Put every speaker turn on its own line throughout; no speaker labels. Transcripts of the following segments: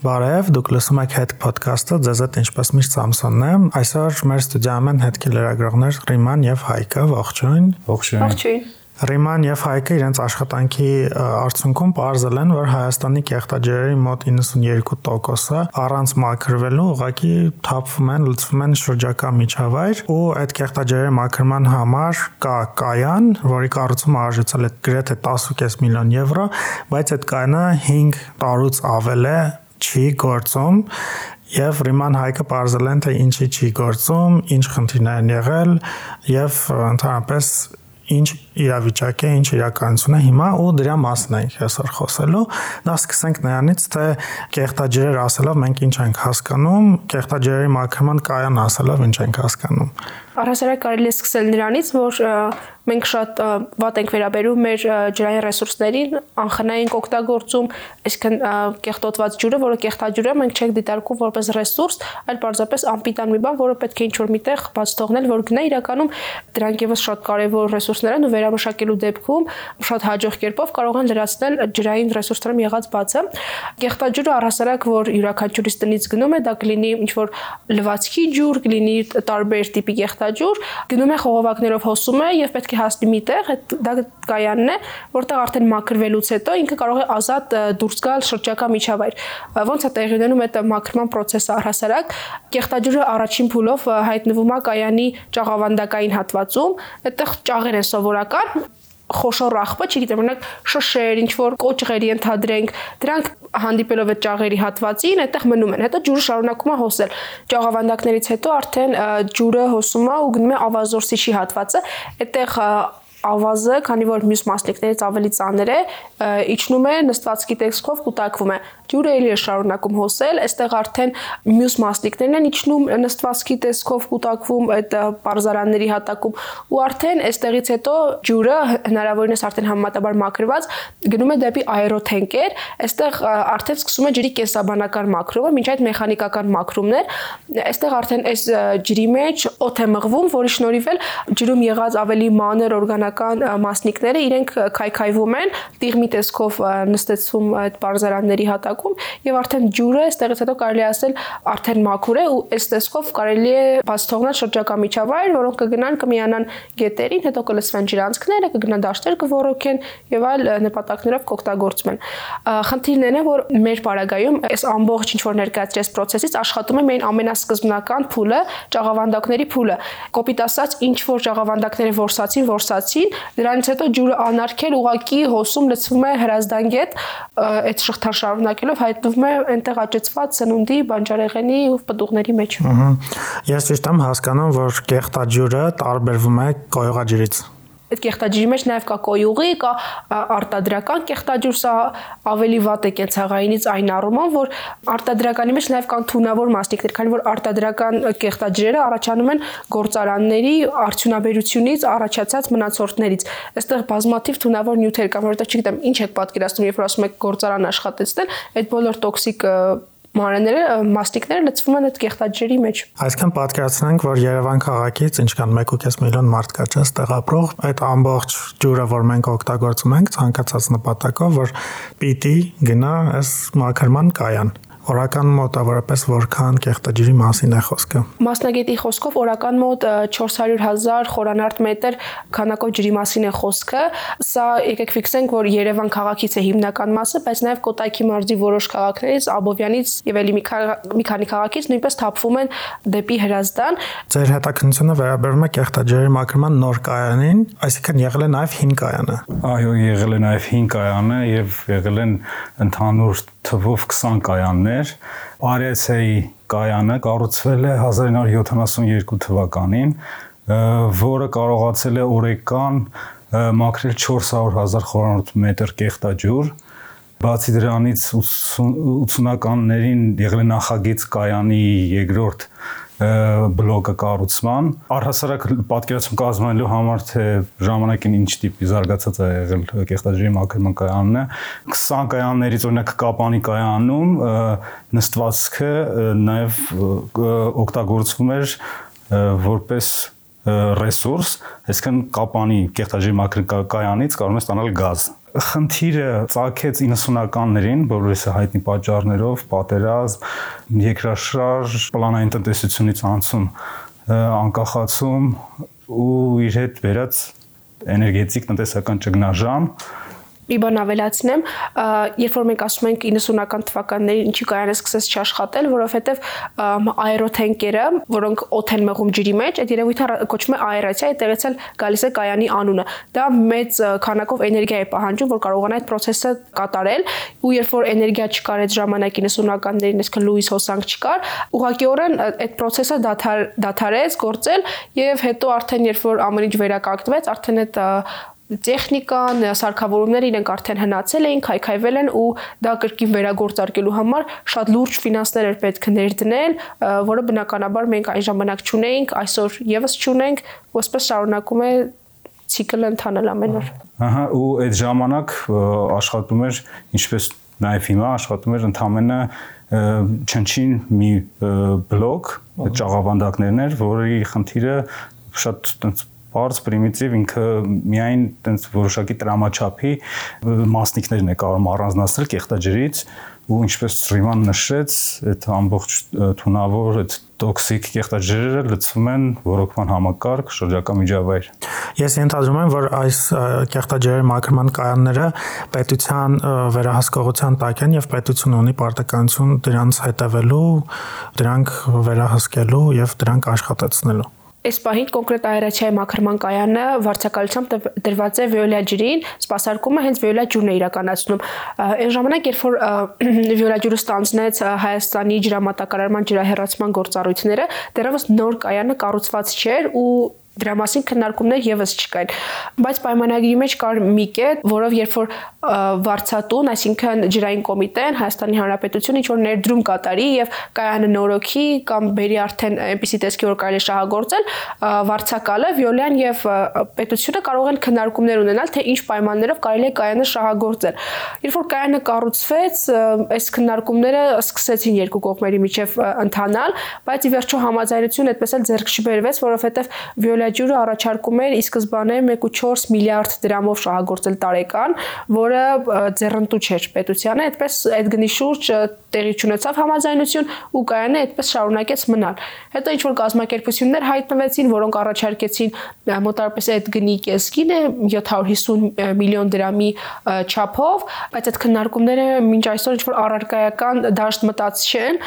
Բարև, դուք լսում եք Head Podcast-ը, ձեզ հետ ինչպես միշտ Սամսոնն է։ Այսօր մեր ստուդիայում են հետքի լրագրողներ Ռիման եւ Հայկը, ողջույն։
Ողջույն։
Ողջույն։
Ռիման եւ Հայկը իրենց աշխատանքի արդյունքում ողրզել են, որ Հայաստանի կեղտաջրերի մոտ 92%-ը առանց մաքրվելու ուղղակի թափվում են, լցվում են շրջակա միջավայր ու այդ կեղտաջրերի մաքրման համար կա կայան, որի կառուցումը արժեցել է գրեթե 10.5 միլիոն եվրո, բայց այդ կայանը 5 տարուց ավել է չի գործում Եվ Ռիման Հայկը բարձել են թե ինչի չի գործում, ինչ խնդիրներ են եղել եւ ընդհանրապես ինչ իրավիճակ է, ինչ իրականություն է հիմա ու դրա մասն ենք այսօր խոսելու։ Դա սկսենք նրանից, թե կեղտաջրեր ասելով մենք ինչ ենք հասկանում, կեղտաջրերի մաքրման կայան ասելով ինչ ենք հասկանում։
Առհասարակ կարելի է սկսել նրանից, որ մենք շատ վատ ենք վերաբերում մեր ջրային ռեսուրսներին, անխնա ենք օգտագործում, այսինքն կեղտոտված ջուրը, որը կեղտաջուրը մենք չենք դիտարկում որպես ռեսուրս, այլ պարզապես անպիտան մի բան, որը պետք է ինչ-որ միտեղ բաց թողնել, որ գնա իրականում դրանք եւս շատ կարեւոր ռեսուրսներ են ու վերամշակելու դեպքում շատ հաջող կերպով կարող են լրացնել ջրային ռեսուրսներում եղած բացը։ Կեղտաջուրը առհասարակ, որ յուրաքանչյուրից տնից գնում է, դա կլինի ինչ-որ լվացքի ջուր, կլինի տարբեր տիպի կեղտաջուր ջուր, գնում է խողովակներով հոսում է եւ պետք է հասնի մի տեղ, դա կայանն է, որտեղ արդեն մաքրվելուց հետո ինքը կարող է ազատ դուրս գալ շրջակա միջավայր։ Ոնց է տեղի ունենում այդ մաքրման process-ը առհասարակ, կեղտաջուրը առաջին փուլով հայտնվում է կայանի ճաղավանդակային հատվածում, այդտեղ ճաղեր են սովորական, խոշոր աղբը, չգիտեմ, օրինակ շշեր, ինչ որ կոճղերի ընդհանրենք, դրանք հանդիպելով այդ ճաղերի հատվածին, այդտեղ մնում են։ Հետո ջուրը շարունակում է հոսել։ Ճաղավանդակներից հետո արդեն ջուրը հոսում է ու գնում է ավազորսիչի հատվածը։ Այդտեղ ավազը, քանի որ մյուս մասնիկներից ավելի ծանր է, իջնում է նստվածքի տեսքով կուտակվում է։ Ջուրը էլի է շարունակում հոսել, այստեղ արդեն մյուս մասնիկներն են իջնում նստվածքի տեսքով կուտակվում այդ բարձարանների հատակում ու արդեն այստեղից հետո ջուրը հնարավորինս արդեն համեմատաբար մաքրված գնում է դեպի աերոթենկեր, այստեղ արդեն սկսում է ջրի կենսաբանական մաքրումը, մինչ այդ մեխանիկական մաքրումներ։ Այստեղ արդեն այս ջրի մեջ օդ է մղվում, որի շնորհիվ էլ ջրում եղած ավելի մանր օրգանական բնական մասնիկները իրենք քայքայվում են, տիղմի տեսքով նստեցվում այդ բարձարանների հատակում եւ արդեն ջուրը այստեղից հետո կարելի ասել արդեն մաքուր է ու այս տեսքով կարելի է բաց թողնել շրջակա միջավայր, որոնք կգնան կմիանան գետերին, հետո կլսվեն ջրանցքները, կգնան դաշտեր կոռոքեն եւ այլ նպատակներով կօգտագործվեն։ Խնդիրն այն է, որ մեր բարագայում այս ամբողջ ինչ որ ներկայացրած process-ից աշխատում է միայն ամենասկզբնական փուլը, ճաղավանդակների փուլը։ Կոպիտ ասած, ինչ որ ճաղավանդակները որսացին, որսացին հոսին, դրանից հետո ջուրը անարգել ուղակի հոսում լցվում է հրազդանգետ, այդ շղթան շարունակելով հայտնվում է այնտեղ աճեցված սնունդի, բանջարեղենի ու պտուղների մեջ։
Ես ճիշտ եմ հասկանում, որ կեղտաջուրը տարբերվում է կոյուղաջրից
այդ կեղտաջրի մեջ նաև կա կոյուղի, կա արտադրական կեղտաջուր, սա ավելի վատ է կենցաղայինից այն առումով, որ արտադրականի մեջ նաև կան թունավոր մասնիկներ, քանի որ արտադրական կեղտաջրերը առաջանում են գործարանների արդյունաբերությունից առաջացած մնացորդներից։ Այստեղ բազմաթիվ թունավոր նյութեր կան, որովհետև չգիտեմ, ինչ եք պատկերացնում, երբ որ ասում եք գործարան աշխատեցնել, այդ բոլոր տոքսիկ մանրաները, մաստիկները լցվում են այդ կեղտաջրի մեջ։
Այսինքն պատկերացնենք, որ Երևան քաղաքից ինչքան 1.5 միլիոն մարդ կա չէ, ստեղ ապրող, այդ ամբողջ ջուրը, որ մենք օգտագործում ենք ցանկացած նպատակով, որ պիտի գնա այս մաքրման կայան Օրական մոտավորապես որքան կեղտաջրի մասին է խոսքը։
Մասնագետի խոսքով օրական մոտ 400.000 խորանարդ մետր քանակով ջրի մասին է խոսքը։ Սա եկեք ֆիքսենք, որ Երևան քաղաքից է հիմնական մասը, բայց նաև Կոտայքի մարզի որոշ քաղաքներից, Աբովյանից եւ ելի մի քանի քաղաքից նույնպես թափվում են դեպի Հրազդան։
Ձեր հետաքննությունը վերաբերում է կեղտաջրի մաքրման նոր կայանին, այսինքն եղել է նաև հին կայանը։
Այո, եղել է նաև հին կայանը եւ եղել են ընդհանուր թվով 20 կայաններ։ Արեցեի կայանը կառուցվել է 1972 թվականին, որը կարողացել է օրեկան մաքրել 400.000 խորանարդ մետր կեղտաջուր։ Բացի դրանից 80-ականներին եղել նախագիծ կայանի երկրորդ բլոկը կառուցման առհասարակ պատկերացում կազմելու համար թե ժամանակին ինչ տիպի զարգացած է եղել կեղտաջրի մաքրման կայանն է 20 կայաններից օրինակ կապանի կայանում նստվածքը նաև օգտագործվում էր որպես ռեսուրս, այսինքն կապանի կեղտաջրի մաքրկայանից կարող ես ստանալ գազ։ խնդիրը ցակեց 90-ականներին, բոլորիս հայտնի պատճառներով, պատերազմ, երկրաշարժ, պլանային տնտեսությունից անցում, անկախացում ու իր հետ վերած էներգետիկ տնտեսական ճգնաժամ
մի բան ավելացնեմ, երբ որ մենք ասում ենք 90-ական թվականներին ինչի կայանը սկսեց չաշխատել, որովհետև աերոթենկերը, որոնք օդ են մղում ջրի մեջ, այդ երևույթը կոչվում է աերացիա, այդտեղից էլ գալիս է կայանի անունը։ Դա մեծ քանակով էներգիա է պահանջում, որ կարողանա այդ process-ը կատարել, ու երբ որ էներգիա չկար այդ ժամանակ 90-ականներին, այսինքն լուիս հոսանք չկար, ուղղակիորեն այդ process-ը դադար դադարեց գործել եւ հետո արդեն երբ որ ամեն ինչ վերականգնվեց, արդեն այդ տեխնիկան, սարքավորումները իրենք արդեն հնացել էին, քայքայվել են ու դա կրկին վերագործարկելու համար շատ լուրջ ֆինանսներ էր պետք ներդնել, որը բնականաբար մենք այն ժամանակ չունեինք, այսօր եւս չունենք, ու այսպես շարունակում է ցիկլը ընթանալ ամեն օր։
Ահա ու այդ ժամանակ աշխատում էր ինչպես նաև հիմա աշխատում էր ընդամենը չնչին մի բլոկ ճաղավանդակներն էր, որի խնդիրը շատ տենց բարձ պրիմիտիվ ինքը միայն տենց որոշակի տրամաչափի մասնիկներն է կարող առանձնացնել կեղտաջրից ու ինչպես Ռիման նշեց, այդ ամբողջ թունավոր այդ տոքսիկ կեղտաջրերը լցվում են ռոռոկման համակարգ շրջակա միջավայր։
Ես ենթադրում եմ, որ այս կեղտաջրերի մաքրման կայանները պետության վերահսկողության տակ են եւ պետությունը ունի պարտականություն դրանց հետևելու, դրանք վերահսկելու եւ դրանք աշխատացնելու։
Այս պահին կոնկրետ աերացիայի մաքրման կայանը վարձակալությամբ դրված է վիոլա ջրին, սպասարկումը հենց վիոլա ջուրն է իրականացնում։ Այն ժամանակ, երբ որ վիոլա ջուրը ստանձնեց Հայաստանի ջրամատակարարման ջրահեռացման գործառույթները, դեռևս նոր կայանը կառուցված չէր ու դրա մասին քննարկումներ եւս չկային բայց պայմանագրի մեջ կար մի կետ որով երբ որ վարչատուն այսինքն ջրային կոմիտեն Հայաստանի Հանրապետությունը ինչ որ ներդրում կատարի եւ կայանը նորոգի կամ բերի արդեն այնպիսի տեսքի որ կարելի շահագործել վարչակալը Վիոլյան եւ պետությունը կարող են քննարկումներ ունենալ թե ինչ պայմաններով կարելի է կայանը շահագործել երբ որ կայանը կառուցվեց այս քննարկումները սկսեցին երկու կողմերի միջև ընթանալ բայց ի վերջո համաձայնություն այդպես էլ ձեռք չբերվեց որովհետեւ Վիոլա ջուրը առաջարկում էր ի սկզբանե 1.4 միլիարդ դրամով շահագործել տարեկան, որը ձեռնտու չէր պետությանը, այդպես այդ գնի շուրջ տեղի ունեցավ համաձայնություն ու կայանը այդպես շարունակեց մնալ։ Հետո ինչ որ կազմակերպություններ հայտնվեցին, որոնք առաջարկեցին մոտարպես այդ գնի կեսկինը 750 միլիոն դրամի չափով, բայց այդ քննարկումները մինչ այսօր ինչ որ առարկայական դաշտ մտած չեն։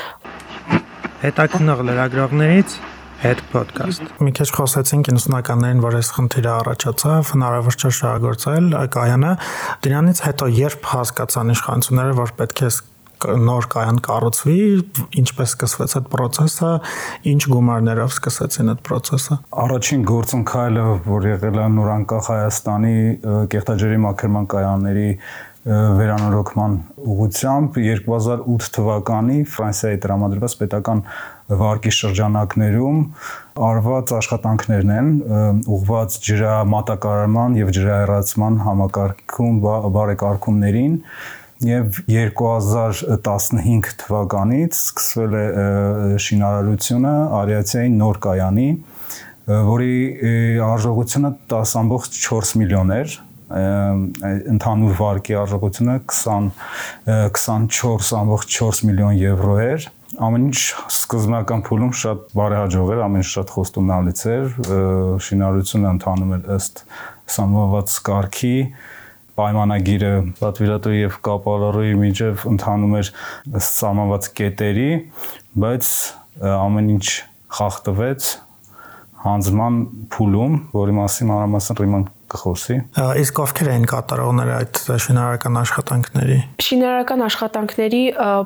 Հետաքնող լրագրողներից Head podcast։ Մի քիչ խոսեցինք 90-ականներին, որ այս խնդիրը առաջացավ, հնարավոր չէ շահագործել կայանը։ Դրանից հետո երբ հասկացան իշխանությունները, որ պետք է նոր կայան կառուցվի, ինչպես սկսվեց այդ process-ը, ինչ գումարներով սկսեցին այդ process-ը։
Առաջին գործընկալը, որ եղել է նորանկախ Հայաստանի կեղտաջրի մաքրման կայանների վերանորոգման ուղղությամբ 2008 թվականի Ֆրանսիայի տրամադրված պետական վարկի շրջանակներում արված աշխատանքներն են ուղված ջրամատակարարման եւ ջրահեռացման համակարգում բարեկարգումներին եւ 2015 թվականից սկսվել է շինարարությունը Արիացիայի նոր կայանի, որի արժողությունը 10.4 միլիոն էր ընդհանուր վարկի արժողությունը 20 24.4 միլիոն եվրո էր ամեն ինչ սկզբնական փուլում շատ բարեհաջող էր, ամեն ինչ շատ խոստումնալից էր, շինարարությունը ընթանում էր ըստ սամոված կարգի, պայմանագիրը պատվիրատու եւ կապալարոյի միջև ընթանում էր ըստ սահմանված կետերի, բայց ամեն ինչ խախտվեց հանձնման փուլում, որի մասին մանրամասն Ռիման կխոսի։
Իսկ ովքեր էին կատարողները այդ շինարարական աշխատանքների։
Շինարարական աշխատանքների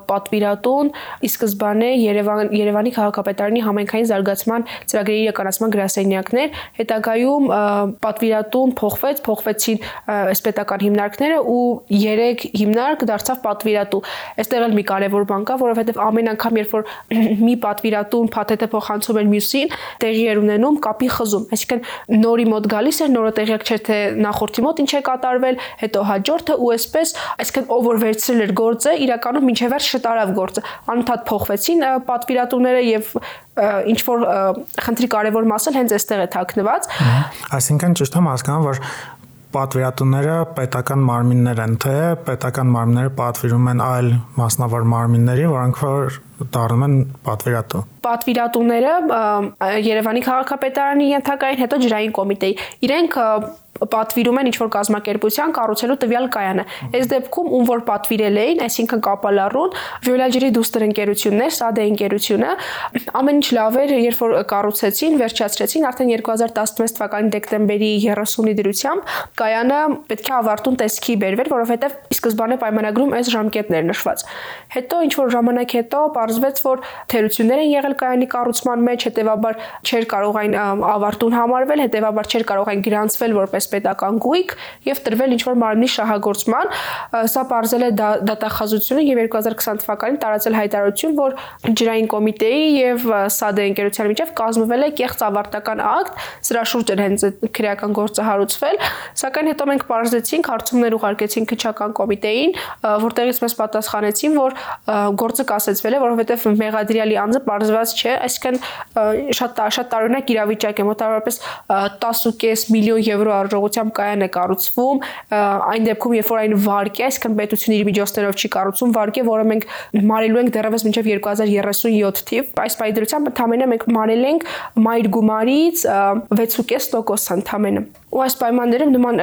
պատվիրատուն ի սկզբանե Երևան Երևանի քաղաքապետարանի համայնքային զարգացման ծրագրերի իրականացման գրասենյակներ, հետագայում պատվիրատուն փոխվեց, փոխվեցին այս պետական հիմնարկները ու 3 հիմնարկ դարձավ պատվիրատու։ Այստեղ էլ մի կարևոր բան կա, որովհետև ամեն անգամ երբ որ մի պատվիրատուն փաթեթը փոխանցում էր մյուսին, տեղի էր ունենում կապի խզում։ Այսինքն նորի մոտ գալիս էր, նորը տեղյակ չէր թե նախորդի մոտ ինչ է կատարվել, հետո հաջորդը ու այսպես, այսինքն ով որ վերցրել էր գործը, իրականում մինչև վերջ շտարավ գործը։ Անընդհատ փոխվեցին պատվիրատուները եւ ինչ որ խնդրի կարևոր մասը հենց այստեղ է թաքնված։
Այսինքն ճիշտ եմ հասկանում, որ պատվիրատուները պետական մարմիններ են, թե պետական մարմինները պատվիրում են այլ մասնավոր մարմինների, որոնք որ դառնում են պատվիրատու։
Պատվիրատուները Երևանի քաղաքապետարանի ենթակային, հետո ջրային կոմիտեի։ Իրենք պատվիրում են ինչ-որ կազմակերպության կառուցելու տվյալ կայանը։ Այս դեպքում ում որ պատվիրել էին, այսինքն Կապալառուն, Վիոլաջրի դուստր ընկերություններ, Սադե ընկերությունը, ամեն ինչ լավ էր, երբ որ կառուցեցին, վերջացրեցին, արդեն 2016 թվականի դեկտեմբերի 30-ի դրությամբ կայանը պետք է ավարտուն տեսքի բերվեր, որովհետև ի սկզբանե պայմանագրում այս ժամկետներ նշված։ Հետո ինչ որ ժամանակ հետո պարզվեց, որ թերություններ են եղել կայանի կառուցման մեջ, հետեւաբար չէր կարող այն ավարտուն համարվել, հետեւաբար չէր կարող այն գրանցվել որպես պետական գույք եւ տրվել ինչ որ մարմնի շահագործման։ Սա բարձել է դատախազությունը եւ 2020 թվականին տարածել հայտարարություն, որ ջրային կոմիտեի եւ ՍԱԴ ընկերության միջև կազմվել է կեղծ ավարտական ակտ, սրա շուրջ էր հենց քրեական գործը հարուցվել, սակայն հետո մենք բարձեցինք, հարցումներ ուղարկեցինք քչական կոմիտեին, որտեղից մեզ պատասխանեցին, որ գործը կասեցվել է, որովհետեւ մեղադրյալի անձը բարձված չէ, այսինքն շատ շատ տարօրինակ իրավիճակ է, մոտավորապես 10.5 միլիոն եվրո արժողությամբ կայան է կառուցվում, այն դեպքում, երբ որ այն վարկ է, այսինքն պետությունը իր միջոցներով չի կառուցում վարկ է, որը մենք մարելու ենք դեռևս մինչև 2037 թիվ։ Այս պայդրությամբ ընդհանրապես մենք մարել ենք մայր գումարից 6.5% ընդհանրապես ու այս պայմաններում նման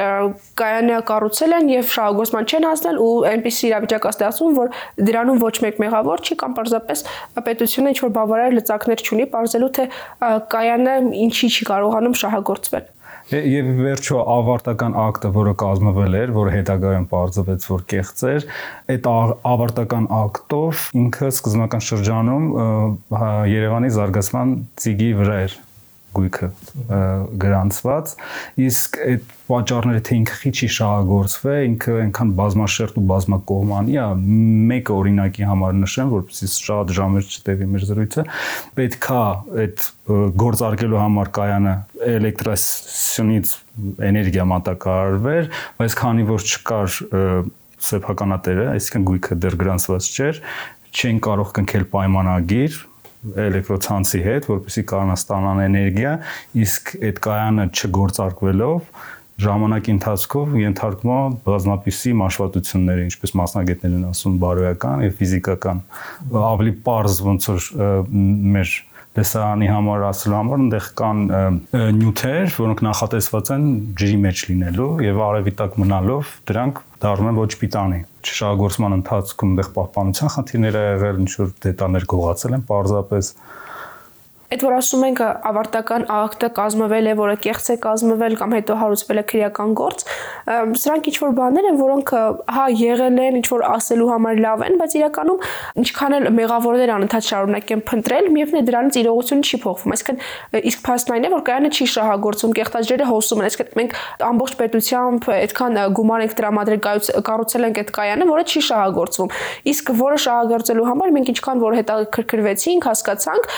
կայանը կառուցել են եւ շահագործման չեն հասնել ու այնպիսի իրավիճակ ստացվում որ դրանում ոչ մեկ մեղավոր չի կամ պարզապես պետությունը ինչ որ բավարար լծակներ չունի բարձելու թե կայանը ինչի չի կարողանում շահագործվել
Եվ վերջո ավարտական ակտը, որը կազմվել էր, որը հետագայում բարձվեց, որ կեղծ էր, այդ ավարտական ակտով ինքը սկզբնական շրջանում Երևանի զարգացման ծիգի վրա էր գույքը գրանցված իսկ այդ պատճառները թե ինքը քիչի շահագործվե ինքը այնքան բազմաշերտ ու բազմակողմանի է մեկը օրինակի համար նշեմ որպեսզի շատ ժամեր չտևի մեր զրույցը պետքա այդ գործարկելու համար կայանը էլեկտրասյունից էներգիա մատակարարվեր բայց քանի որ չկար սեփականատերը այսինքն գույքը դեռ գրանցված չէր չեն կարող կնքել պայմանագիր էլեկտրոցանցի հետ, որպեսզի կարողանա ստանան էներգիա, իսկ այդ կայանը չգործարկվելով ժամանակի ընթացքով ենթարկվում է բազմապիսի մաշվածությունների, ինչպես մասնագետներն ասում, բարոյական եւ ֆիզիկական։ Ավելի པարզ ոնց որ մեր տեսարանի համար ասելու համար այնտեղ կան նյութեր, որոնք նախատեսված են ջրի մեջ լինելու եւ արևի տակ մնալով դրանք դառնում են ոչ պիտանի շահագործման ընթացքում այնտեղ պահպանության խնդիրներ ա եղել, ինչ որ դետալներ գողացել են պարզապես
Այդ որ ասում ենք ավարտական ակտը կազմվել է, որը կեղծ է կազմվել կամ հետո հարուցվել է քրեական գործ, սրանք ինչ որ բաներ են, որոնք հա եղել են, ինչ որ ասելու համար լավ են, բայց իրականում ինչքան էլ մեղավորներ անընդհատ շարունակ են փնտրել, միևնույն է դրանից իրողությունը չի փոխվում։ Այսինքն իսկ փաստն այն է, որ կայանը չի շահագործում, կեղտաջրերը հոսում են, այսինքն մենք ամբողջ պետությամբ այդքան գումար ենք տրամադրել կառուցել ենք այդ կայանը, որը չի շահագործվում։ Իսկ որը շահագործելու համար մենք ինչքան որ հետաքրքրվեցինք, հասկացանք,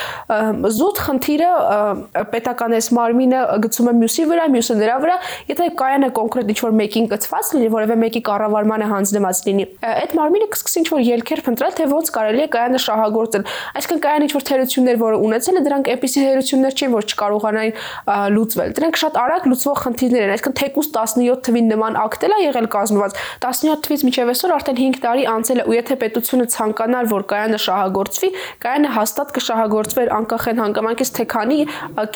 զուտ խնդիրը պետական էս մարմինը գցում է մյուսի վրա, մյուսը նրա վրա, եթե կայանը կոնկրետ ինչ-որ մեկին կծված լինի, որևէ մեկի կառավարմանը հանձնված լինի, այդ մարմինը կսկսի ինչ-որ ելքեր փնտրել, թե ոնց կարելի է կայանը շահագործել։ Այսինքն կայանը ինչ-որ թերություններ, որը ունեցել է, դրանք էպիսի թերություններ չեն, որ չկարողանային լուծվել։ Դրանք շատ արագ լուծվող խնդիրներ են, այսինքն թեկուս 17 թվին նման ակտել է եղել կազմված։ 17 թվից մինչև այսօր արդեն 5 տարի անցել է ու եթե պետությունը ցանկանար, որ կայանը շահագործվի, կայանը հաստատ կշահագործվեր անկախ են հանգամանքից թե քանի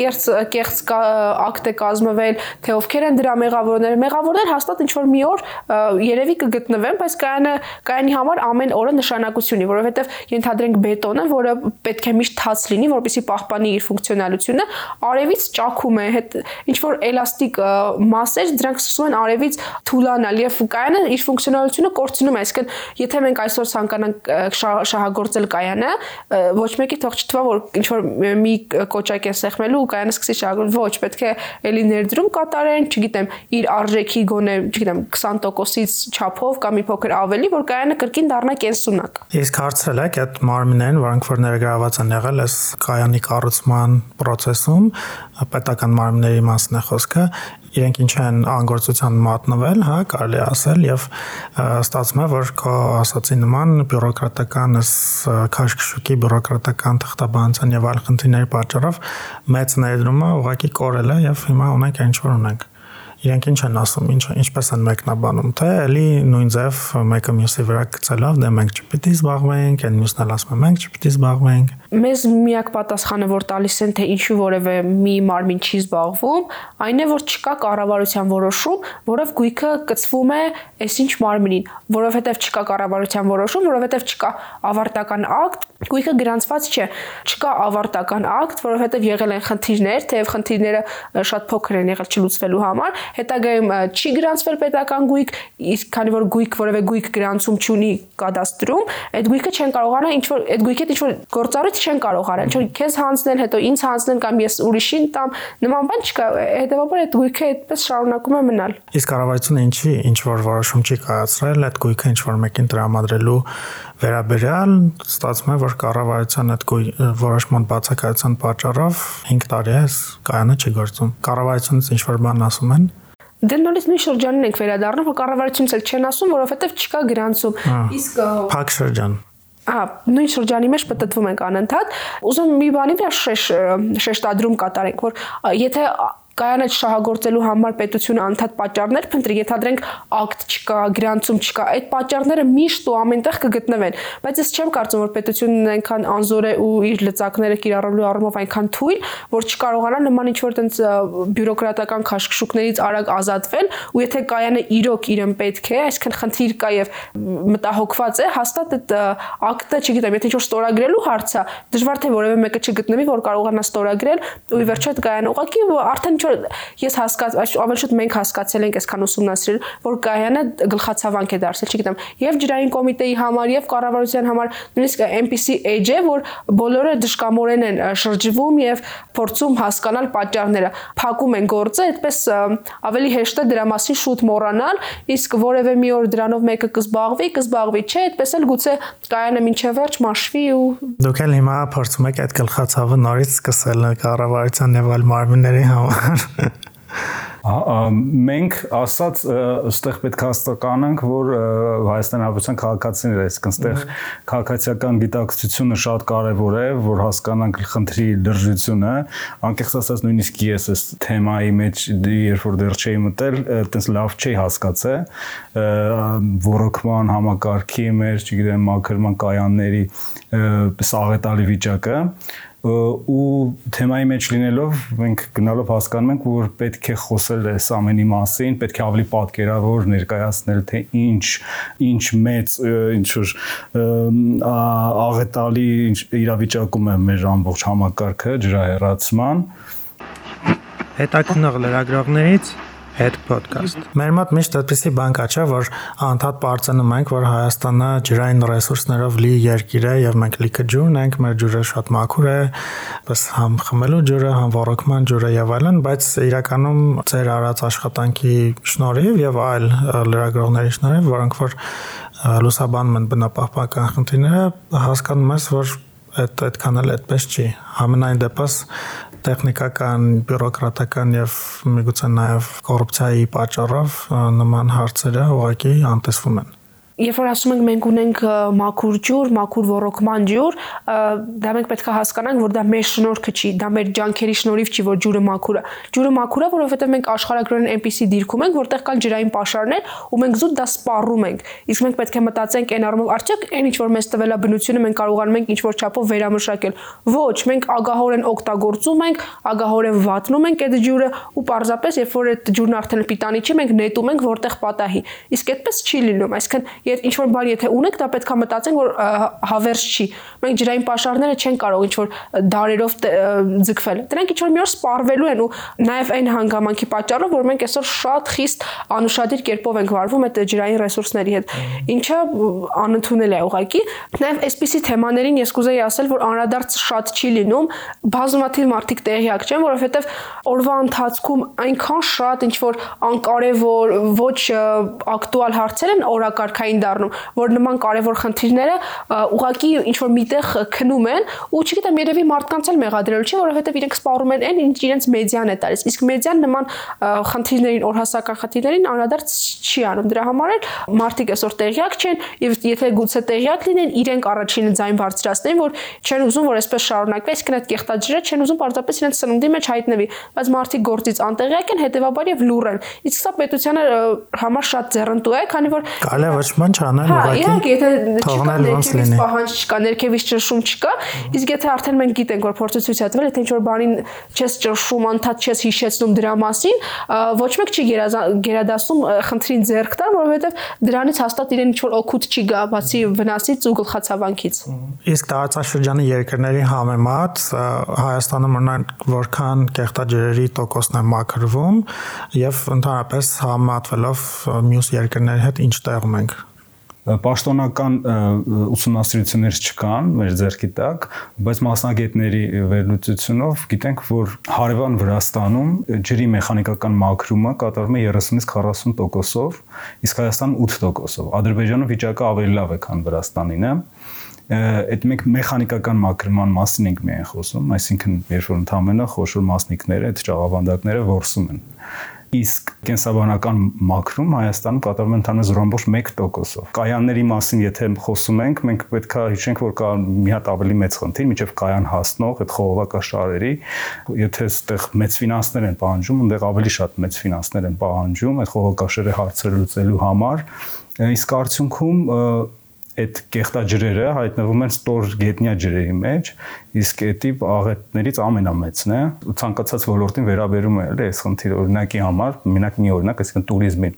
կերծ կեղծ ակտ է կազմվել, թե ովքեր են դրա մեղավորները։ Մեղավորներ հաստատ ինչ որ մի օր երևի կգտնվեն, բայց կայանը կայանի համար ամեն օրը նշանակություն ունի, որովհետև ենթադրենք բետոնը, որը պետք է միշտ թաց լինի, որպեսզի պահպանի իր ֆունկցիոնալությունը, արևից ճաքում է, հետ ինչ որ էլաստիկ մասեր, դրանք սկսում են արևից թուլանալ եւ կայանը իր ֆունկցիոնալությունը կորցնում է, այսինքն եթե մենք այսօր ցանկանանք շահագործել կայանը, ոչ մեկի թող չթվա, որ ինչ որ մի կոճակ է սեղմելու ու կայանը սկսի շահագրել ոչ պետք է էլի ներդրում կատարեն չգիտեմ իր արժեքի գոնե չգիտեմ 20%-ից չափով կամ մի փոքր ավելի որ կայանը կրկին դառնա կենսունակ
իսկ հարցրել եք այդ մարմիններին որոնք որ ներգրաված են եղել այս կայանի կառուցման process-ում պետական մարմինների մասն է խոսքը իրենք ինչ են անգործության մատնվել, հա, կարելի ասել եւ ստացվում է, որ քո ասացի նման բյուրոկրատական քաշքշուկի բյուրոկրատական թղթաբանության եւ այլ խնդիրների պատճառով մեծ ներդրումը ուղղակի կորել է եւ հիմա ունենք ինչ որ ունենք իրենք ինչ են ասում, ինչ ինչպես են մեկնաբանում, թե էլի նույն ձև մեկը մյուսի վրա գցելով, դե մենք չպիտի զբաղվենք, այն մյուսն էլ ասում է մենք չպիտի զբաղվենք
մեզ միակ պատասխանը որ տալիս են թե ինչու որևէ մի մարմին չի զբաղվում, այն է որ չկա կառավարության որոշում, որով գույքը կծվում է այսինչ մարմնին, որովհետև չկա կառավարության որոշում, որովհետև չկա ավարտական ակտ, գույքը գրանցված չէ։ Չկա ավարտական ակտ, որովհետև եղել են խնդիրներ, թեև խնդիրները շատ փոքր են եղել չլուծվելու համար, հետագայում չի գրանցվել պետական գույք, իսկ քանի որ գույք որևէ գույք գրանցում չունի կադաստրում, այդ գույքը չեն կարողանա ինչ որ այդ գույքի ինչ որ գործառույթ չեն կարող արել, չէ՞ քեզ հանձնել, հետո ինձ հանձնել կամ ես ուրիշին տամ, նման բան չկա, հետեւաբար այդ գույքը այդպես շարունակում է մնալ։
Իսկ կառավարությունը ինչի ինչ որ որոշում չի կայացրել այդ գույքը ինչ որ մեկին տրամադրելու վերաբերյալ ստացվում է որ կառավարության այդ որոշման բացակայության պատճառով 5 տարի է կայանը չի գործում։ Կառավարությունից ինչ որ բան ասում են
Դե նորից նույն շրջանին ենք վերադառնում, որ կառավարությունից էլ չեն ասում, որովհետև չկա գրանցում։
Իսկ փակ շրջան
Ահա, նույն շրջանի մեջ պատտվում ենք անընդհատ։ Ուզում մի բանի վրա շեշ շեշտադրում կատարենք, որ եթե կայանը շահագործելու համար պետությունը անդադ պատճառներ փնտրի, ենթադրենք ակտ չկա, գրանցում չկա, այդ պատճառները միշտ ու ամենտեղ կգտնվեն, բայց ես չեմ կարծում, որ պետությունն այնքան անզոր է ու իր լծակները կիրառելու առումով այնքան թույլ, որ չկարողանա նման ինչ-որ տենց բյուրոկրատական քաշքշուկներից արագ ազատվել, ու եթե կայանը իրոք իրեն պետք է, այսինքն խնդիր կա եւ մտահոգված է, հաստատ այդ ակտը, չգիտեմ, եթե ինչ-որ ստորագրելու հարց է, դժվար թե որևէ մեկը չգտնվի, որ կարողանա ստորագրել, ու ի վերջո այդ կայանը ուղղակի արդեն ինչ որ ես հասկաց ավելի շուտ մենք հասկացել ենք այսքան ուսումնասիրել, որ կայանը գլխացավանք է դարձել, չգիտեմ, եւ ջրային կոմիտեի համար եւ կառավարության համար նույնիսկ MPC edge է, որ բոլորը դժկամորեն են շրջվում եւ փորձում հասկանալ պատճառները։ Փակում են գործը, այդպես ավելի հեշտ է դրա մասին շուտ մոռանալ, իսկ որևէ մի օր դրանով մեկը կզբաղվի, կզբաղվի, չէ, այդպես էլ գուցե կայանը ոչ վերջ մաշվի ու
Դուք էլ հիմա փորձում եք այդ գլխացավը նորից սկսել կառավարության եւ այլ մարմինների համար
մենք ասած այստեղ պետք է հաստատանանք, որ Հայաստանի Հանրապետության քաղաքացիներ, այսինքն այստեղ քաղաքացիական գիտակցությունը շատ կարևոր է, որ հասկանանք խնդրի լրջությունը։ Անկեղծ ասած նույնիսկ ես այս թեմայի մեջ երբ որ դեռ չէի մտել, այտենց լավ չէի հասկացել ռոռոկման համակարգի մեր, չգիտեմ, մակրման կայանների սաղետալի վիճակը ու թեմայի մեջ լինելով մենք գնալով հասկանում ենք որ պետք է խոսել այս ամենի մասին, պետք է ավելի պատկերավոր ներկայացնել թե ինչ ինչ մեծ ինչ որ աղետալի իրավիճակում է մեր ամբողջ համակարգը ջրահեռացման
հետաքնող լրագրողներից Head podcast։ Մեր մոտ միշտ այդպեսի բան կա, չէ, որ անդադ բարձանում ենք, որ Հայաստանը ջրային ռեսուրսներով լի երկիր է եւ մենք լիքը ջուր ունենք, մեր ջուրը շատ մաքուր է, բս համ խմելու ջուրը, համ ոռոգման ջուրը եւ այլն, բայց իրականում ծեր արած աշխատանքի շնորհիվ եւ այլ լրագրողների շնորհիվ, որոնք որ լուսաբանում են բնապահպանական խնդիրները, հասկանում ես, որ այդ այդքան էլ այդպես չի։ Համենայն դեպս տեխնիկական, բյուրոկրատական եւ միգուցե նաեւ կոռուպցիայի պատճառով նման հարցերը ուղղակի անտեսվում են
երբ որ ասում ենք մենք ունենք մաքուր ջուր, մաքուր ոռոգման ջուր, դա մենք պետք է հասկանանք, որ դա մեր շնորհքը չի, դա մեր ջանքերի շնորհիվ չի, որ ջուրը մաքուր է։ Ջուրը մաքուր է, որովհետև մենք աշխարհագրորեն այնպիսի դիրքում ենք, որտեղ կան ջրային պաշարներ, ու մենք զուտ դա սպառում ենք։ Իսկ մենք պետք է մտածենք այն առումով, արդյոք այն ինչ որ մեզ տվել է բնությունը, մենք կարողանում ենք ինչ որ չափով վերամշակել։ Ոչ, մենք ագահորեն օգտագործում ենք, ագահորեն վատնում ենք այդ ջուրը ու պարզապես երբ որ այդ ջուրն արդեն պիտանի չի, մենք նետում ենք որտեղ պատահի։ Իսկ այդպես չի լինում, այսինքն Եթե ինչ որ բան եթե ունեք, դա պետքա մտածենք, որ հավերժ չի։ Մենք ջրային պաշարները չեն կարող ինչ որ դարերով ձգվել։ Դրանք ինչ որ մի օր սպառվելու են ու նաև այն հանգամանքի պատճառով, որ մենք այսօր շատ խիստ անուշադիր կերպով ենք վարվում այդ ջրային ռեսուրսների հետ, ինչը անընդունել է ուղղակի։ Նաև այսպիսի թեմաներին ես կուզեի ասել, որ անդրադարձ շատ չի լինում, բազմաթիվ մարդիկ տեղյակ չեն, որովհետև օրվա ընթացքում այնքան շատ ինչ որ անկարևոր, ոչ ակտուալ հարցեր են օրակարգային դառնում, որ նման կարևոր խնդիրները ուղակի ինչ որ միտեղ քնում են ու չգիտեմ երևի մարդկանց էլ մեղադրել չի, որովհետև իրենք սպառում են այն, ինչ իրենց մեդիան է տալիս։ Իսկ մեդիան նման խնդիրներին, օրհասական խնդիրներին անդրադարձ չի անում։ Դրա համար էլ մարդիկ այսօր տեղյակ չեն եւ եթե գուցե տեղյակ լինեն, իրենք առաջինը ձայն բարձրացնեն, որ չեն ուզում, որ այսպես շարունակվի, այսինքն այդ կեղտաջրը չեն ուզում պարզապես իրենց սննդի մեջ հայտնվի, բայց մարդիկ գործից անտեղյակ են, հետեւաբար եւ լուր են։ Իսկ սա պետությանը համար շատ ձեռնտու է, քանի որ
Կարելի է ոչ ման չանել
հա, ուղղակի։ Հա, եթե չկա ներքևից պահանջ չկա, ներքևից ճնշում չկա, իսկ եթե արդեն մենք գիտենք, որ փորձը ցույց է տվել, եթե ինչ-որ բանին չես ճնշում, անդադ չես հիշեցնում դրա մասին, ոչ մեկ չի գերադասում խնդրին ձեռք տալ, որովհետեւ դրանից հաստատ իրեն ինչ-որ օգուտ չի գա, բացի վնասից ու գլխացավանքից։
Իսկ տարածաշրջանի երկրների համեմատ Հայաստանը մնանք որքան կեղտաջրերի տոկոսն է մաքրվում եւ ընդհանրապես համատվելով մյուս երկրների հետ ինչ տեղում ենք
պաշտոնական ուսումնասիրություններ չկան մեր ձեռքի տակ, բայց մասնագետների վերլուծությունով գիտենք, որ հարևան Վրաստանում ջրի մեխանիկական մաքրումը կատարվում է 30-ից 40%-ով, իսկ Հայաստանում 8%-ով։ Ադրբեջանում վիճակը ավելի լավ է, քան Վրաստանինը այդ մենք մեխանիկական մակրման մասին ենք միայն խոսում, այսինքն երբ որ ընդհանրապես խոշոր մասնիկները, այդ ճաղավանդակները ворսում են իսկ կենսաբանական մակրում Հայաստանում կատարվում է ընդհանրապես 0.1%-ով։ Կայանների մասին եթե խոսում ենք, մենք պետքա հիշենք, որ կա մի հատ ավելի մեծ խնդիր, միջև կայան հասնող այդ խողովակաշարերի, եթե այդտեղ մեծ ֆինանսներ են պահանջում, այնտեղ ավելի շատ մեծ ֆինանսներ են պահանջում այդ խողովակաշարի հարցերը լուծելու համար, իսկ արդյունքում այդ կեղտաջրերը հայտնվում են ստոր գետնյա ջրերի մեջ, իսկ այդ տիպ աղետներից ամենամեծն է։ Ցանկացած ոլորտին վերաբերում է էլի այս խնդիրը օրինակի համար, մենակ մի օրինակ, այսինքն туриզմին։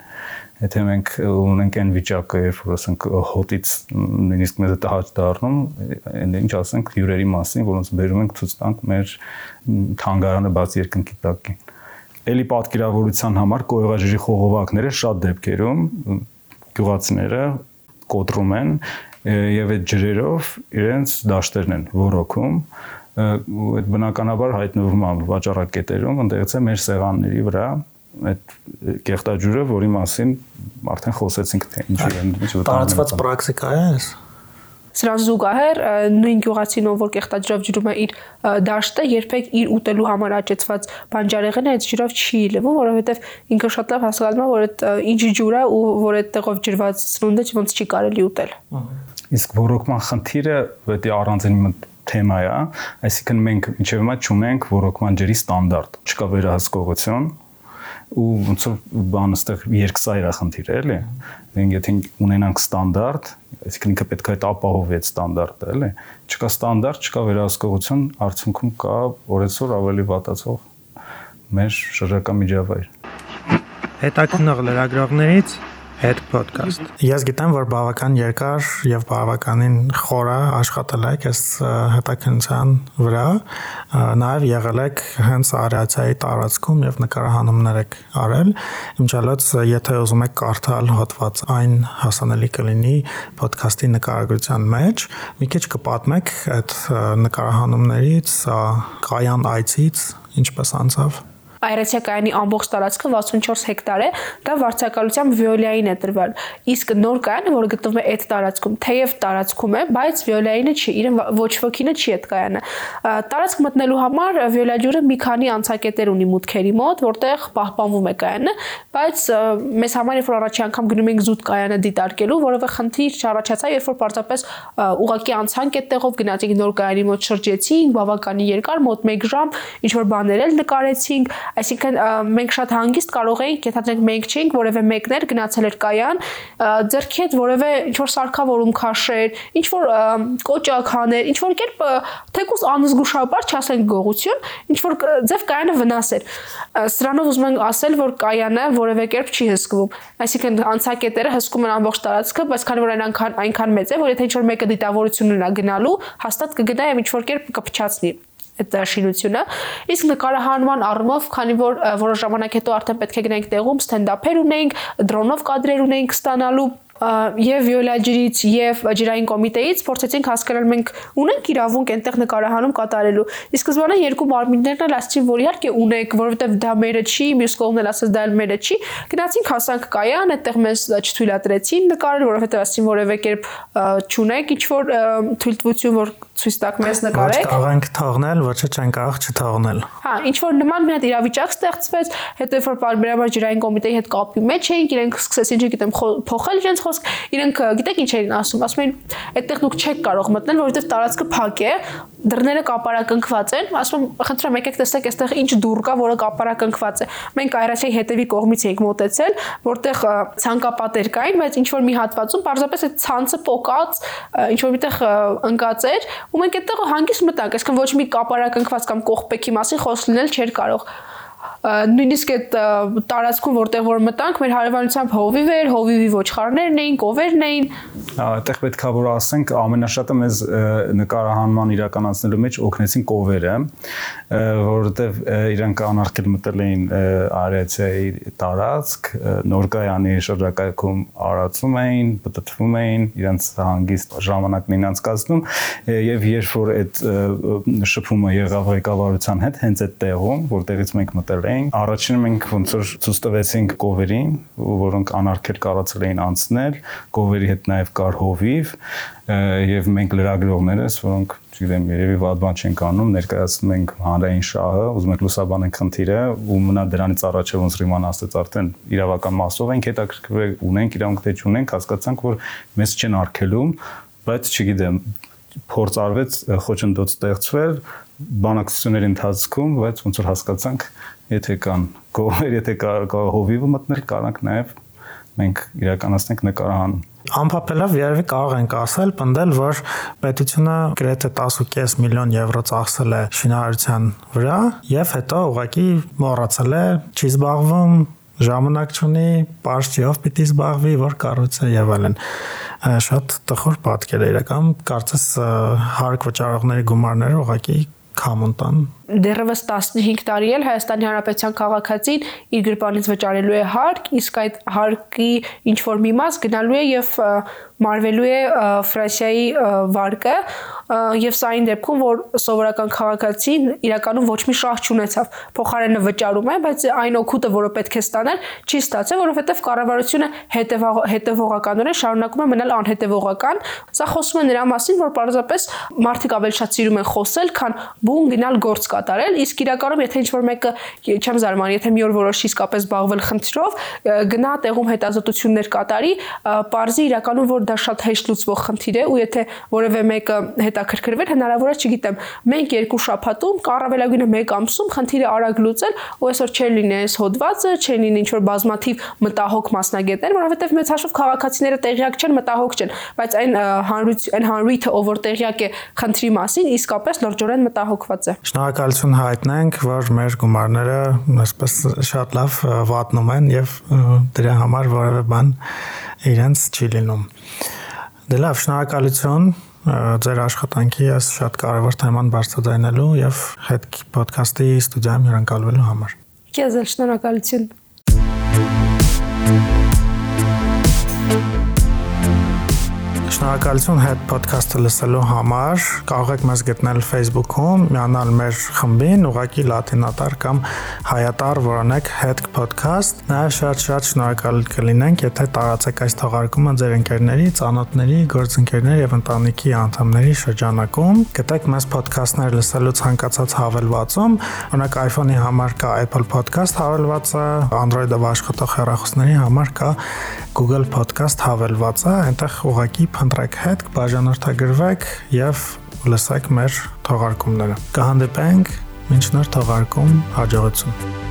Եթե մենք ունենք այն վիճակը, երբ որ ասենք հոտից նույնիսկ մեզ դա հաճ դառնում, ինչ ասենք հյուրերի մասին, որոնց բերում ենք ցույց տանք մեր թանգարանը բաց երկնքի տակին։ Էլի պատկերավորության համար կոյողաջրի խողովակները շատ դեպքերում գյուղացիները կոտրում են եւ այդ ջրերով իրենց դաշտերն են ռոռոքում ու այդ բնականաբար հայտնվում է վաճառակետերում, ընդեղից է մեր սեղանների վրա այդ կեղտաջուրը, որի մասին արդեն խոսեցինք թե ինչի են ինչ
վտանգ։ Տարածված պրակտիկա է այս։
Սրան զուգահեռ նույն գյուղացին ով որ կեղտաջրով ջրում է իր դաշտը, երբեք իր ուտելու համար աճեցված բանջարեղենը այդ ջրով չի լվում, որովհետև ինքը շատ լավ հասկանում է, որ այդ ինչ ջուր է ու որ այդտեղով ջրված սնունդը ոնց չի կարելի ուտել։
Իսկ ռոռոկման խնդիրը է առանձին թեմա է, այսինքն մենք ինչեւ հիմա չունենք ռոռոկման ջրի ստանդարտ։ Չկա վերահսկողություն, ու ոնց որ բանը ստեղ երկսայր է խնդիրը, էլի։ Դենք եթե ունենանք ստանդարտ, այսինքն ինքը պետք է այդ ապահովի այդ ստանդարտը, էլի։ Չկա ստանդարտ, չկա վերահսկողություն, արդյունքում կա օրեցօր ավելի վատացող մեր շրջակա միջավայր։
Հետաքնող լրագրողներից Head podcast։ Ես գիտեմ, որ բավական երկար եւ բավականին խորը աշխատել եք այս հետաքննության վրա, նաեւ եղել եք հենց արիացիայի տարածքում եւ նկարահանումներ եք արել։ Իմչալոց, եթե ուզում եք կարդալ հոդված այն հասանելի կլինի podcast-ի նկարագրության մեջ, մի քիչ կպատմեք այդ նկարահանումներից, կայան այցից, ինչպես անցավ։
Այրեցիակայանի ամբողջ տարածքը 64 հեկտար է, դա վարձակալությամբ Վիոլիային է տրվել։ Իսկ նոր կայանը, որը գտնվում է այդ տարածքում, թեև տարածքում է, բայց Վիոլիայինը չի, իրեն ոչ ոքինը չի այդ կայանը։ Տարածք մտնելու համար Վիոլաջուրը մի քանի անցակետեր ունի մուտքերի մոտ, որտեղ պահպանվում է կայանը, բայց մեզ համար երբ որ առաջի անգամ գնում ենք զուտ կայանը դիտարկելու, որովհետեւ խնդիր չառաջացա, երբ որ պարզապես ուղակի անցանք այդտեղով գնացինք նոր կայանի մոտ շրջեցինք, բավականին երկար, մոտ 1 ժամ, ինչ որ բաներ էլ նկարեցինք, Այսինքն մենք շատ հանգիստ կարող էինք, եթե մենք չէինք որևէ մեկներ գնացել էր կայան, ձերքի հետ որևէ ինչ որ սարքավորում քաշեր, ինչ որ կոճակ հաներ, ինչ որ կերպ թեկուզ անզգուշաբար չասենք գողություն, ինչ որ ձև կայանը վնասեր։ Սրանով ուզում ենք ասել, որ կայանը որևէ կերպ չի հսկվում։ Այսինքն անցակետերը հսկում են ամբողջ տարածքը, բայց քանի որ այնքան այնքան մեծ է, որ եթե ինչ որ մեկը դիտավորություն ունենա գնալու, հաստատ կգնա եւ ինչ որ կերպ կփչացնի այդ շինությունը իսկ նկարահանման առումով քանի որ որոշ ժամանակ հետո արդեն պետք է գնանք տեղում ստենդափեր ունեինք դրոնով կադրեր ունեինք ստանալու եւ Վիոլաջրից եւ ջրային կոմիտեից փորձեցինք հասկանալ մենք ունենք իրավունք այնտեղ նկարահանում կատարելու։ Իսկ սկզբանե երկու մարմիններն էլ ասացին, որ իհարկե ունենք, որովհետեւ դա մերը չի, մյուս կողմն էլ ասաց դա էլ մերը չի։ Գնացինք հասանք կայան, այդտեղ մեզ չթույլատրեցին նկարել, որովհետեւ ասացին որևէ կերպ չունենք ինչ որ թույլտվություն, որ ցույց տակ մեզ նկարեք։
Կարող ենք թողնել, ոչ թե չեն կարող չթողնել։
Հա, ինչ որ նման մի հատ իրավիճակ ստեղծվեց, հետո որ բարբերաբար ջրային կոմիտեի հետ կապի մեջ էինք, իրենք սկսեցին, չգիտեմ, փոխել իրենց խոսք, իրենք գիտեք ինչ էին ասում, ասում էին, այդտեղ դուք չեք կարող մտնել, որովհետև տարածքը փակ է, դռները կապարակնքված են, ասում եմ, խնդրեմ եկեք տեսեք, այստեղ ինչ դուռ կա, որը կապարակնքված է։ Մենք այրացիայի հետևի կողմից էինք մոտեցել, որտեղ ցանկապատեր կային, բայց ինչ որ մի հատվածում պարզապես այդ ցանցը պոկած, ինչ որ միտեղ ընկած էր, ու մենք այդտեղ հանգիստ մտանք, այսինքն ոչ մի կապարակնքված կամ կողպեքի մասին խոսք լինել չէր կարող նույնիսկ այդ տարածքում որտեղ որ մտանք մեր հարևանությամբ հովիվ էր, հովիվի ոչխարներն էին, կովերն էին։
Այդտեղ պետքա որ ասենք ամենաշատը մեզ նկարահանման իրականացնելու մեջ օգնեցին կովերը, որովհետև իրանք անարգել մտել էին արեցիայի տարածք, նորկայանի շրջակայքում արածում էին, պատտվում էին, իրենց հանգիստ ժամանակն էին անցկացնում եւ երբ որ այդ շփումը եղավ ղեկավարության հետ հենց այդ տեղում, որտեղից մենք մտել էինք, առաջինը մենք ոնց որ ցույց տվեցինք կովերին, որոնք անարգել կարողացել էին անցնել, կովերի հետ նաեւ կար հովիվ եւ մենք լրագրողներս, որոնք չգիտեմ, երևի վատ բան չենք անում, ներկայացնում ենք հանրային շահը, ուզում ենք լուսաբանենք խնդիրը ու մնա դրանից առաջ ոնց իմանա ասած արդեն իրավական մասով ենք հետաքրքրվել, ունենք իրավունք թե չունենք, հասկացանք, որ մեզ չեն արգելում, բայց չգիտեմ, փորձ արվեց խոչընդոտ ստեղծվել բանակցությունների ընթացքում, բայց ոնց որ հասկացանք, եթե կան գողեր, եթե կա, կա հովիվը մտնել, կարանք նաև մենք իրականացնենք նկարահանում
Ամփոփելով երևի կարող ենք ասել, պնդել, որ պետությունը գրեթե 10.5 միլիոն եվրո ծախսել է շինարարության վրա եւ հետո ուղղակի մոռացել է, չի զբաղվում, ժամանակ չունի, պարշիով պիտի զբաղվի, որ կառույցը եւ այլն շատ տխուր պատկեր է իրական կարծես հարկ վճարողների գումարները ուղղակի կամոնտան
դեռևս 15 տարի էլ Հայաստանի Հանրապետության քաղաքացին իր գրպանից վճարելու է հարկ, իսկ այդ հարկի ինչ որ մի մաս գնալու է եւ մարվելու է Ֆրանսիայի վարկը եւ սա այն դեպքում որ սովորական քաղաքացին իրականում ոչ մի շահ չունեցավ փոխարենը վճարում է բայց այն օգուտը որը պետք է ստանալ չի ստացել որովհետեւ կառավարությունը հետևողականորեն շարունակում է մնալ անհետևողական սա խոսում է նրա մասին որ պարզապես մարդիկ ավելի շատ սիրում են խոսել քան բուն գնալ գործ կատարել, իսկ իրականում եթե ինչ-որ մեկը չեմ զարմանում, եթե մի օր որոշի իսկապես զբաղվել խնդրով, գնա տեղում հետազոտություններ կատարի, parzի իրականում որ դա շատ հեշտ լուծվող խնդիր է ու եթե որևէ մեկը հետաքրքրվել, հնարավոր է, չգիտեմ, մենք երկու շաբաթում, կառավելագույնը 1 ամսում խնդիրը արագ լուծել, ու այսօր չեն լինի այս հոդվածը, չեն լինի ինչ-որ բազմաթիվ մտահոգ մասնագետներ, որովհետև մեծ հաշվով քաղաքացիները տեղյակ չեն, մտահոգ չեն, բայց այն հանրություն, այն հանրույթը, ով որ տեղյակ է խնդրի մասին, իսկապես լրջորեն մտահոգված է։
Շնորհակալ շնորհակալություն հայտնենք, որ մեր գումարները այսպես շատ լավ վատնում են եւ դրա համար որևէ բան իրենց չի լինում։ Դե լավ, շնորհակալություն ձեր աշխատանքի այս շատ կարևոր թեման բարձրացնելու եւ հետ ոդքասթի ստուդիայում հյուրընկալվելու համար։
Քեզ շնորհակալություն։
Շնորհակալություն հետ ոդքասթը լսելու համար։ Կարող եք մեզ գտնել Facebook-ում, միանալ մեր խմբին, ուղակի լատինատար կամ հայատար որոնեք հետ podcast։ Նաև շատ-շատ շնորհակալ կլինենք, եթե տարածեք այս թողարկումը ձեր ընկերների, ծանոթների, գործընկերների եւ ընտանիքի անդամների շրջանակում։ Գտեք մեզ ոդքասթներ լսելու ցանկացած հավելվածում, օրինակ iPhone-ի համար կա Apple Podcast հավելվածը, Android-ով աշխատող հեռախոսների համար կա Google Podcast հավելվածը, այնտեղ ուղակի փնտրեք հետ, բաժանորդագրվեք եւ լսեք մեր թողարկումները։ Կհանդիպենք մինչ նոր թողարկում հաջողություն։